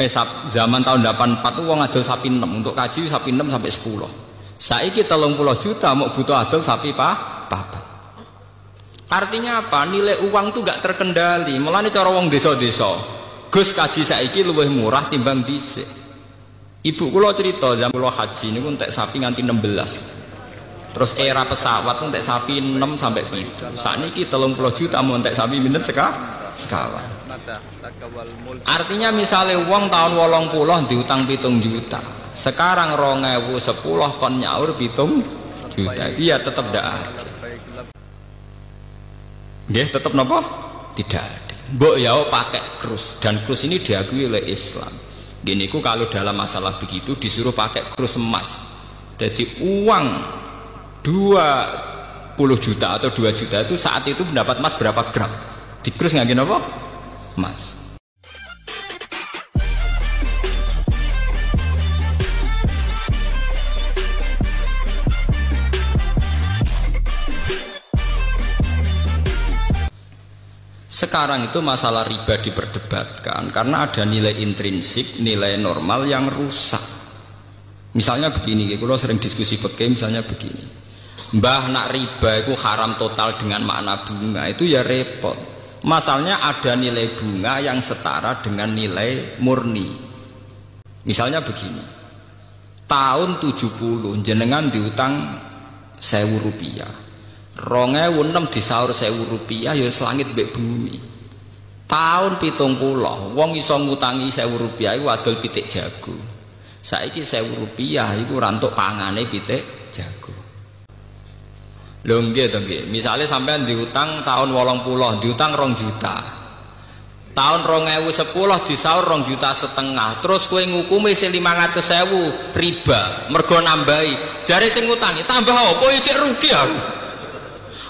Eh zaman tahun 84 tuh wong adol sapi 6 untuk kaji sapi 6 sampai 10. Saiki 30 juta mau butuh adol sapi pa papat. Artinya apa? Nilai uang tuh gak terkendali. Mulane cara wong desa-desa. Gus kaji saiki luwih murah timbang dhisik. Ibu kula cerita zaman kula haji niku entek sapi nganti 16. Terus era pesawat entek sapi 6 sampai 7. Sakniki 30 juta mau entek sapi minten seka sekawan. Artinya misalnya uang tahun wolong puluh diutang pitung juta. Sekarang rongewu sepuluh kon nyaur pitung juta. Iya tetap tidak ada. Dia tetap nopo? Tidak ada. Mbok ya pakai krus dan krus ini diakui oleh Islam. Gini ku kalau dalam masalah begitu disuruh pakai krus emas. Jadi uang 20 juta atau 2 juta itu saat itu mendapat emas berapa gram? Di krus nggak gini apa? Emas. Sekarang itu masalah riba diperdebatkan karena ada nilai intrinsik, nilai normal yang rusak. Misalnya begini, kalau sering diskusi fikih misalnya begini. Mbah nak riba itu haram total dengan makna bunga itu ya repot. Masalahnya ada nilai bunga yang setara dengan nilai murni. Misalnya begini. Tahun 70 jenengan diutang sewu rupiah rongewu enam disaur sewu rupiah ya selangit bek bumi tahun pitung puluh wong iso ngutangi sewu rupiah itu adol pitik jago saiki sewu rupiah itu rantuk pangane pitik jago lho to nggih. Misale sampean diutang tahun puluh diutang rong juta. Tahun rongewu sepuluh disaur rong juta setengah. Terus kue ngukumi si lima ratus sewu riba mergo nambahi. Jari sing ngutangi tambah apa? Cek rugi aku.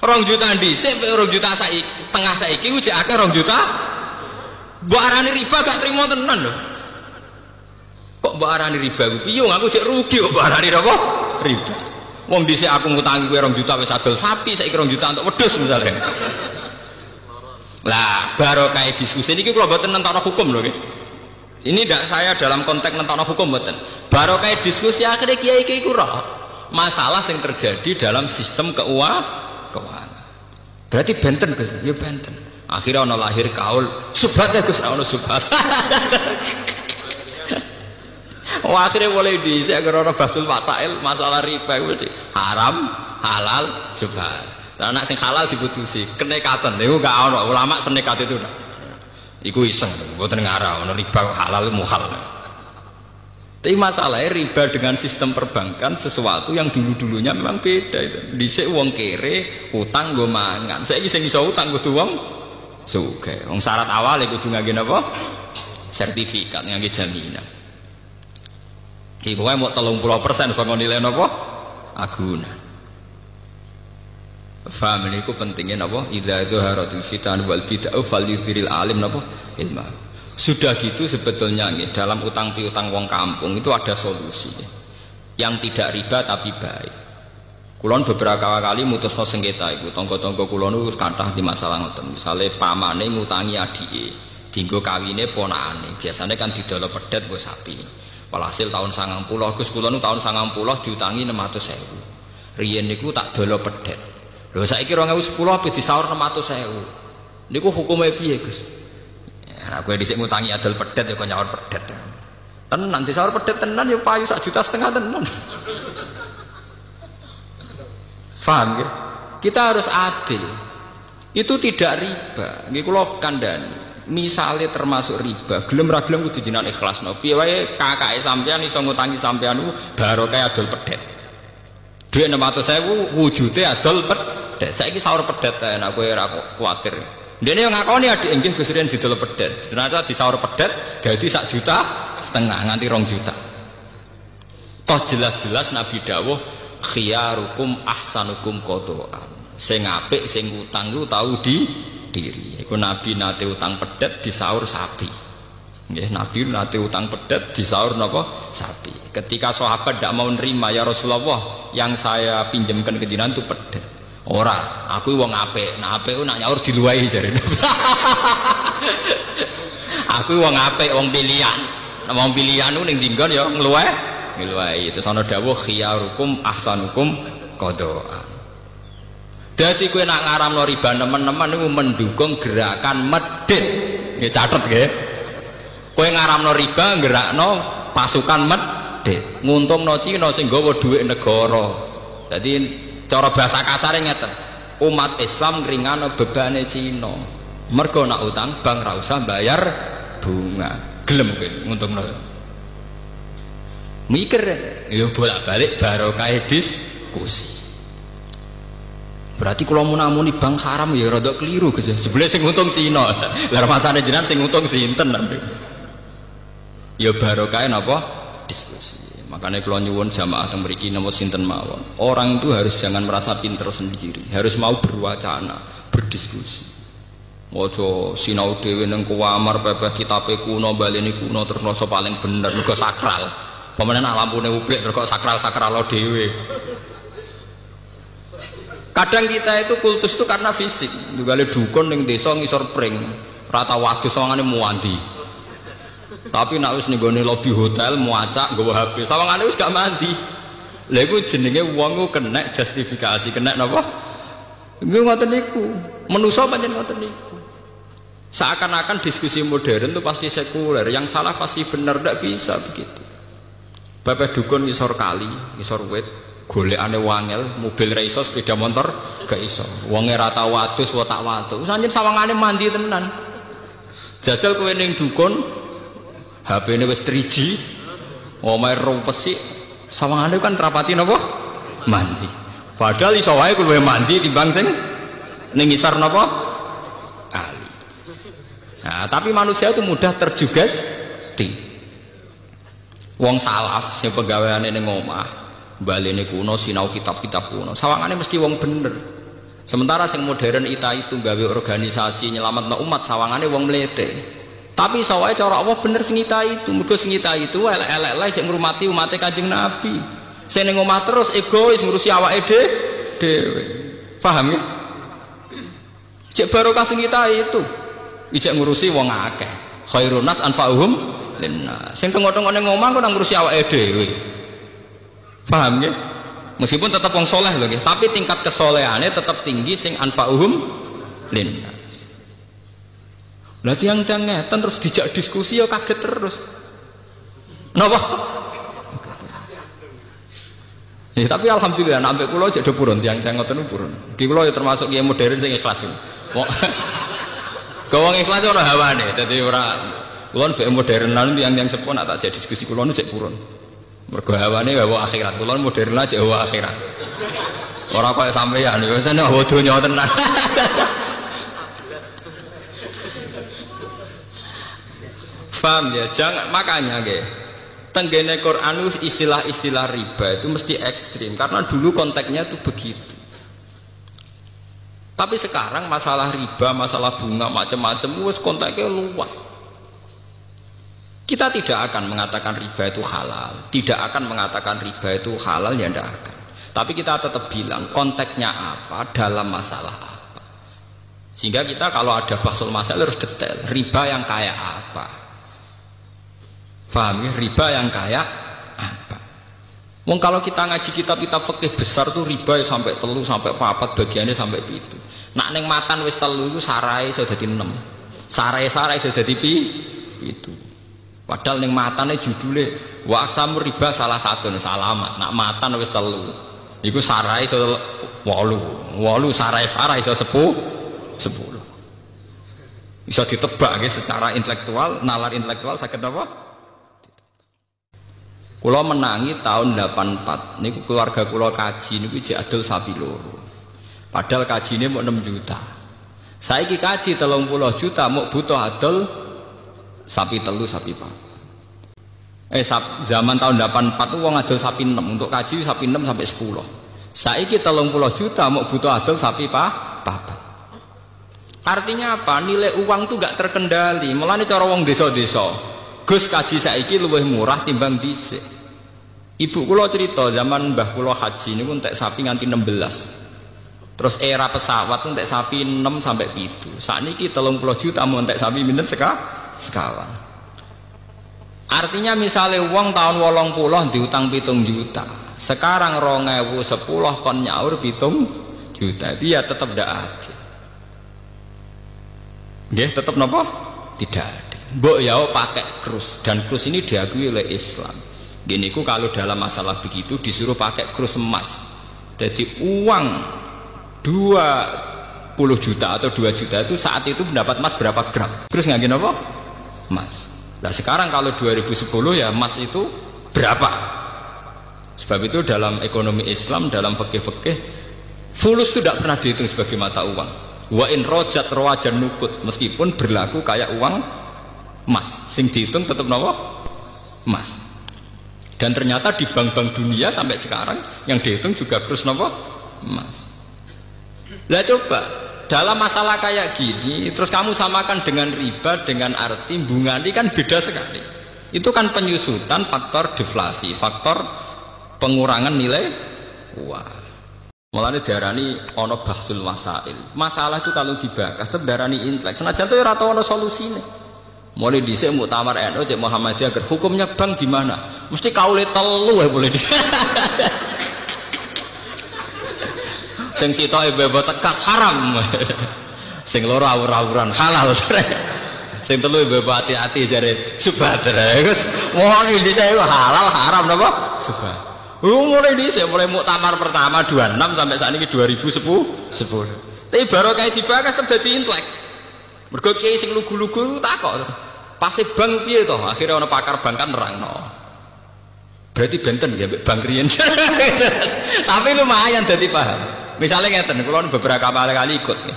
Rong juta dhisik rong juta saiki tengah saiki ujek akeh rong juta. Mbok arani riba gak trimo tenan lho. Kok mbok arani riba ku piye? Aku cek rugi kok mbok arani apa? Riba wong dhisik aku ngutangi kowe rong juta wis adol sapi saiki rong juta untuk wedhus misalnya. Lah baru kayak diskusi ini kalau buatan nentara hukum loh ini tidak saya dalam konteks nentara hukum baru kayak diskusi akhirnya kiai kiai kurang masalah yang terjadi dalam sistem keuangan keuangan. Berarti benten Gus. Ya benten. Akhirnya ono lahir kaul. Subhat ya Gus. Ono subhat Oh, akhirnya boleh di saya karena basul masail masalah riba itu haram halal subhat nah, anak sing halal diputusi kenekatan itu gak ono ulama senekat itu Iku iseng, buat ngarah, ono riba halal muhal. Tapi masalahnya riba dengan sistem perbankan sesuatu yang dulu-dulunya memang beda. Dhisik wong kere utang gue mangan. Saya sing iso utang kudu wong suge. Wong syarat awal kudu ngangge napa? Sertifikat ngangge jaminan. Ki kowe mau 30% saka nilai napa? Aguna. Faham ini ku pentingnya napa? Idza dzaharatul fitan wal bid'ah fal alim napa? Ilmu sudah gitu sebetulnya nih, dalam utang piutang wong kampung itu ada solusi yang tidak riba tapi baik kulon beberapa kali mutus no sengketa itu tonggo-tonggo kulon itu kata di masalah ngoten misalnya pamane ngutangi adike dinggo kawine ponakane biasanya kan di dalam pedet gue sapi walhasil tahun sangang pulau gus kulon tahun sangang pulau diutangi enam ratus sewu riyen niku tak dolo pedet lho saya kira nggak sepuluh apa disaur enam ratus sewu niku hukumnya piye gus Nah, gue di sini ngutangi adol pedet ya kok nyawar pedet. Tenan disawar pedet tenan ya payu sak juta setengah tenan. Faham ya? Kita harus adil. Itu tidak riba. Nggih kula kandhani. Misalnya termasuk riba, gelem ra gelem kudu jenengan ikhlasno. Piye wae kakake sampean iso ngutangi sampean baru kayak adol pedet. Dhuwit 600.000 wujude adol pedet. Saiki sahur pedet enak kowe ora kuwatir. Ini yang ngakoni adik enggih Gus Rian didol pedet. Ternyata disaur pedet jadi sak juta setengah nganti rong juta. Toh jelas-jelas Nabi dawuh khiyarukum ahsanukum qadaan. Sing apik sing utang ku tahu di diri. Iku Nabi nate utang pedet disaur sapi. Nggih, Nabi nate utang pedet disaur napa? Sapi. Ketika sahabat tidak mau nerima ya Rasulullah, yang saya pinjamkan ke jinan itu pedet. Ora, aku wong apik. Nah apik nak nyaur diluwahi jare. aku wong apik, wong pilihan. Mau pilihan ning dinggon ya ngluweh, ngluwehi. Terus ana dawuh khiyarukum ahsanukum qadaan. Dadi kowe nak ngaramno riba nemen-nemen niku mendukung gerakan medit. Nggih catet nggih. Kowe ngaramno riba gerakno pasukan medit. Nguntungno Cina sing gawa dhuwit negara. Dadi cara bahasa kasare ngeten. Umat Islam ngringano bebane Cina. Mergo nak utang bank ra usah bayar bunga. Gelem kowe nguntungno. Mikir ya bolak-balik barokah diskusi. Berarti kalau mau namuni bank haram ya rada keliru gitu. Sebelah sing untung Cina. Lah masane jenengan sing untung sinten. Ya barokah apa? Diskusi. Makanya kalau nyuwun jamaah teng mriki napa sinten mawon. Orang itu harus jangan merasa pinter sendiri, harus mau berwacana, berdiskusi. Mojo sinau dhewe ning kuwamar pepeh kitabe kuno baleni kuno terus rasa paling bener mergo sakral. Pemenen lampune ublik terus sakral-sakral dhewe. Kadang kita itu kultus itu karena fisik. Juga le dukun ning desa ngisor pring, rata waktu sawangane muandi. Tapi nak wis ning lobi hotel muacak nggawa HP, sawangane wis gak mandi. Iku jenenge wong ku kena justifikasi, kena napa? Nggih ngoten niku. Menusa pancen ngoten niku. Seakan-akan diskusi modern itu pasti sekuler, yang salah pasti benar, tidak bisa begitu. Bapak dukun ngisor kali, ngisor wet, golekane wangel mobil ra iso sepeda motor gak iso. Wonge ra tau wadus wa tak watu. Sawangane mandi tenan. Jajal kowe ning dukun HP-ne wis 3G omahe rumpesi sawangane kan terapati napa? Mandi. Padahal iso wae mandi timbang sing ning ngisor napa? Kali nah tapi manusia itu mudah terjugas. Ting. Wong salaf sing pegawaiane ning omah balene kuno sinau kitab-kitab kuno. Sawangane mesti wong bener. Sementara sing modern ita itu gawe organisasi nyelamat no umat sawangane wong melete tapi sawai cara Allah bener sing ita itu. Mergo sing ita itu elek-elek lah sing ngurmati umatnya kanjeng Nabi. Sing ning terus egois ngurusi awake dhewe dhewe paham ya? Cek barokah sing ita itu. Ijek ngurusi wong akeh. Khairun nas anfa'uhum linnas. Sing tengok-tengok ning omah kok ngurusi awake dhewe paham ya meskipun tetap wong soleh loh ya tapi tingkat kesolehannya tetap tinggi sing anfa'uhum linnas tiang tiang ngeten terus dijak diskusi ya kaget terus kenapa Ya, tapi alhamdulillah sampai pulau jadi purun tiang tiang ngoten purun. Di pulau ya termasuk yang modern sing ikhlas. Gawang ikhlas ora hawane, dadi ora kulon be modernan tiang tiang sepon tak jadi diskusi kulon cek purun. Mergo hawane bawa akhirat. Kula modern aja bawa akhirat. Ora kaya sampeyan yo tenan bawa donya tenan. Faham ya? Jangan makanya nggih. Tenggene Quran istilah-istilah riba itu mesti ekstrim karena dulu konteksnya itu begitu. Tapi sekarang masalah riba, masalah bunga macam-macam wis konteksnya luas. Kita tidak akan mengatakan riba itu halal, tidak akan mengatakan riba itu halal ya tidak akan. Tapi kita tetap bilang konteksnya apa dalam masalah apa. Sehingga kita kalau ada baksul masalah harus detail. Riba yang kayak apa? Faham ya? Riba yang kayak apa? Wong kalau kita ngaji kitab-kitab fikih besar tuh riba ya sampai telu sampai papat bagiannya sampai itu. Nak neng matan wis telu sarai sudah di enam. Sarai-sarai sudah di pi itu. Padahal ning matane judule wa aksamu riba salah satu nih salamat. Nak matan wis telu. Iku sarai iso 8. 8 sarai-sarai iso 10 10. Bisa ditebak ya secara intelektual, nalar intelektual sakit apa? Kulo menangi tahun 84. Niku keluarga kulo kaji niku jek adol sapi loro. Padahal kaji ini mau 6 juta. Saiki kaji 30 juta mau butuh adol sapi telu sapi papat eh sap, zaman tahun 84 itu uang adol sapi 6 untuk kaji sapi 6 sampai 10 saiki telung puluh juta mau butuh adol sapi pa, papat. Artinya apa? Nilai uang itu gak terkendali. Malah ini cara uang desa-desa gus kaji saiki lebih murah timbang dhisik. Ibu kulo cerita zaman mbah kulo haji ini entek sapi nganti 16 terus era pesawat entek sapi 6 sampai itu saat ini telung puluh juta mau entek sapi minta seka sekawan Artinya misalnya uang tahun wolong puluh diutang pitung juta. Sekarang rongewu sepuluh kon nyaur pitung juta. Itu ya tetap tidak adil. Dia tetap nopo? Tidak ada. Mbok ya pakai krus dan krus ini diakui oleh Islam. Gini ku kalau dalam masalah begitu disuruh pakai krus emas. Jadi uang dua puluh juta atau 2 juta itu saat itu mendapat emas berapa gram terus nggak gini apa? Emas nah sekarang kalau 2010 ya emas itu berapa? Sebab itu dalam ekonomi Islam dalam fikih-fikih fulus itu tidak pernah dihitung sebagai mata uang. Wa in rojat rawajan nukut meskipun berlaku kayak uang emas sing dihitung tetap nopo? Emas dan ternyata di bank-bank dunia sampai sekarang yang dihitung juga terus nopo? Emas lah coba dalam masalah kayak gini terus kamu samakan dengan riba dengan arti bunga ini kan beda sekali. Itu kan penyusutan faktor deflasi faktor pengurangan nilai uang. Malah ini ono bahsul masail. Masalah itu kalau dibahas tetap darani intelek. Senajan itu ya rata solusi nih mulai di sini muktamar NU cek Muhammadiyah hukumnya bank gimana mesti kau telu ya boleh di sing sitok ibu tekas haram sing loro awur-awuran halal sing telu ibu hati-hati jare subhadra terus wong ini saya halal haram napa subhadra Oh, mulai di saya mulai muktamar pertama 26 sampai saat ini 2010 10. Tapi baru kayak dibahas terjadi intelek. Mergo kiai sing lugu-lugu takok. Pasti bank piye toh? Akhirnya ono pakar bank kan nerangno. Berarti benten ya bank riyen. Tapi lumayan jadi paham. Misalnya ngeten, kalau beberapa kali ikut ya.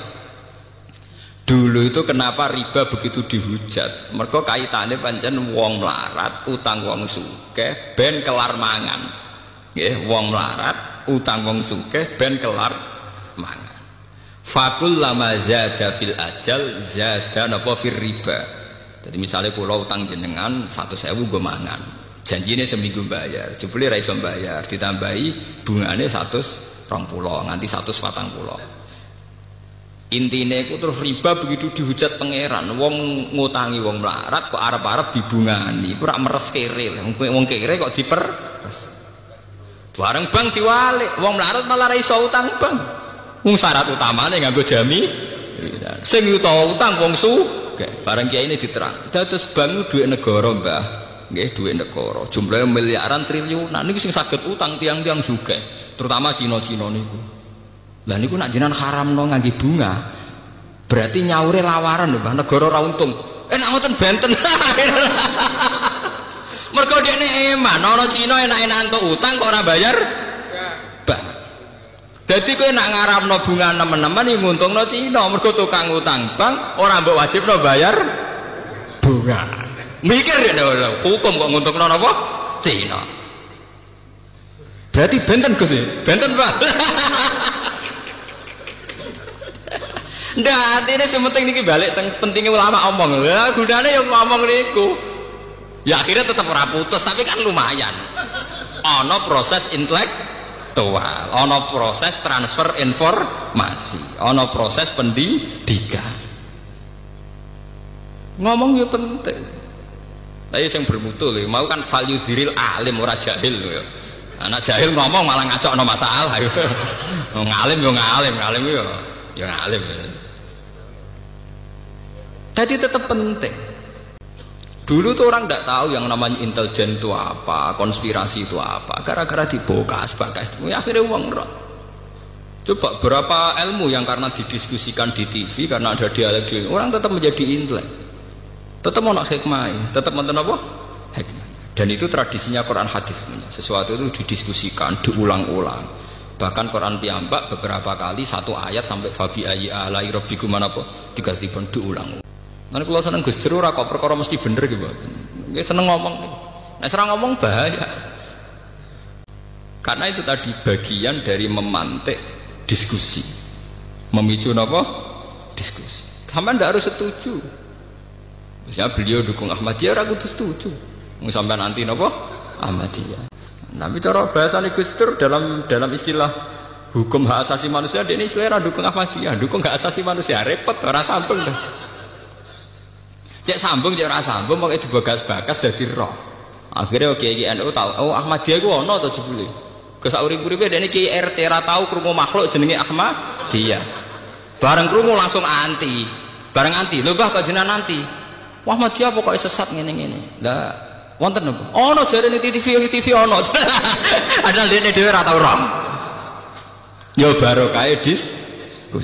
Dulu itu kenapa riba begitu dihujat? Mereka kaitannya pancen wong melarat, utang wong suke, ben kelar mangan. Ya, wong melarat, utang wong suke, ben kelar mangan. Fakul lama zada fil ajal, zada napa fil riba. Jadi misalnya kalau utang jenengan satu sewu gue mangan, janjinya seminggu bayar, jebule ra iso bayar, ditambahi bunganya satu rong pulau nganti satu sepatang pulau. Intinya itu terus riba begitu dihujat pangeran. Wong ngutangi wong melarat kok arab-arab dibungani. Ku rak meres kere. Wong kere kok diper bareng bang diwalik. Wong melarat malah iso utang bang. Wong syarat utamanya nganggo jami. Sing yuta utang wong su bareng kiai ini diterang. Dados bank duit negara mbah. Nggih duit negara. Jumlahnya miliaran triliunan. Ini sing sakit utang tiang-tiang juga terutama Cina-Cina niku. Lah niku nak jenengan haram no ngangge bunga. Berarti nyaure lawaran lho, Mbah, negara ora untung. Eh nak ngoten benten. Mergo dekne eman, ana Cina enak-enak entuk utang kok ora bayar. Bah. Dadi kowe nak ngarapno bunga nemen-nemen iki nguntungno Cina, mergo tukang utang bank ora mbok wajibno bayar bunga. Mikir ya hukum kok nguntungno napa? Cina. Berarti benten Gus ya? Benten Pak. Ndak, ini sementing niki balik pentingnya ulama omong. Ya gunane yang ngomong niku. Ya akhirnya tetap ora putus, tapi kan lumayan. Ono proses intelektual, ono proses transfer informasi, ono proses pendidikan. Ngomong ya penting. Tapi yang bermutu lho, mau kan value diril alim ora jahil ya anak jahil ngomong malah ngacok no masalah ngalim yo ngalim ngalim yo yo ngalim. Jadi tetap penting. Dulu tuh orang tidak tahu yang namanya intelijen itu apa konspirasi itu apa. Gara-gara dibokas bakas ya akhirnya uang roh. Coba berapa ilmu yang karena didiskusikan di TV karena ada dialog di orang tetap menjadi intelek. Tetap mau nak hikmah tetap menten apa dan itu tradisinya Quran hadis sesuatu itu didiskusikan diulang-ulang. Bahkan Quran piyambak beberapa kali satu ayat sampai fabi ayi alai rabbikum mana apa tiga ribuan diulang nanti kalau seneng Gus Dur kok perkara mesti bener gitu Gak seneng ngomong. Nah serang ngomong bahaya. Karena itu tadi bagian dari memantik diskusi. Memicu apa? Diskusi. Kamu tidak harus setuju. Misalnya beliau dukung Ahmadiyah aku tuh setuju sampai nanti nopo Ahmadiyah tapi cara bahasa Gus dalam dalam istilah hukum hak asasi manusia dia ini selera dukung Ahmadiyah dukung hak asasi manusia repot orang sambung dah Cek sambung cek ora sambung pokoke dibagas-bagas dadi roh. Akhirnya oke iki NU tahu, oh Ahmadiyah ku ono to jebule. Sak urip-uripe dene ki RT ra tau krungu makhluk jenenge Ahmadiyah. Bareng krungu langsung anti. Bareng anti, lho Mbah kok jenengan anti. Wah Ahmadiyah pokoke sesat ngene-ngene. Lah wonten nopo? Ono jarene TV TV ono. Padahal dene dhewe ra tau roh. Yo barokah dis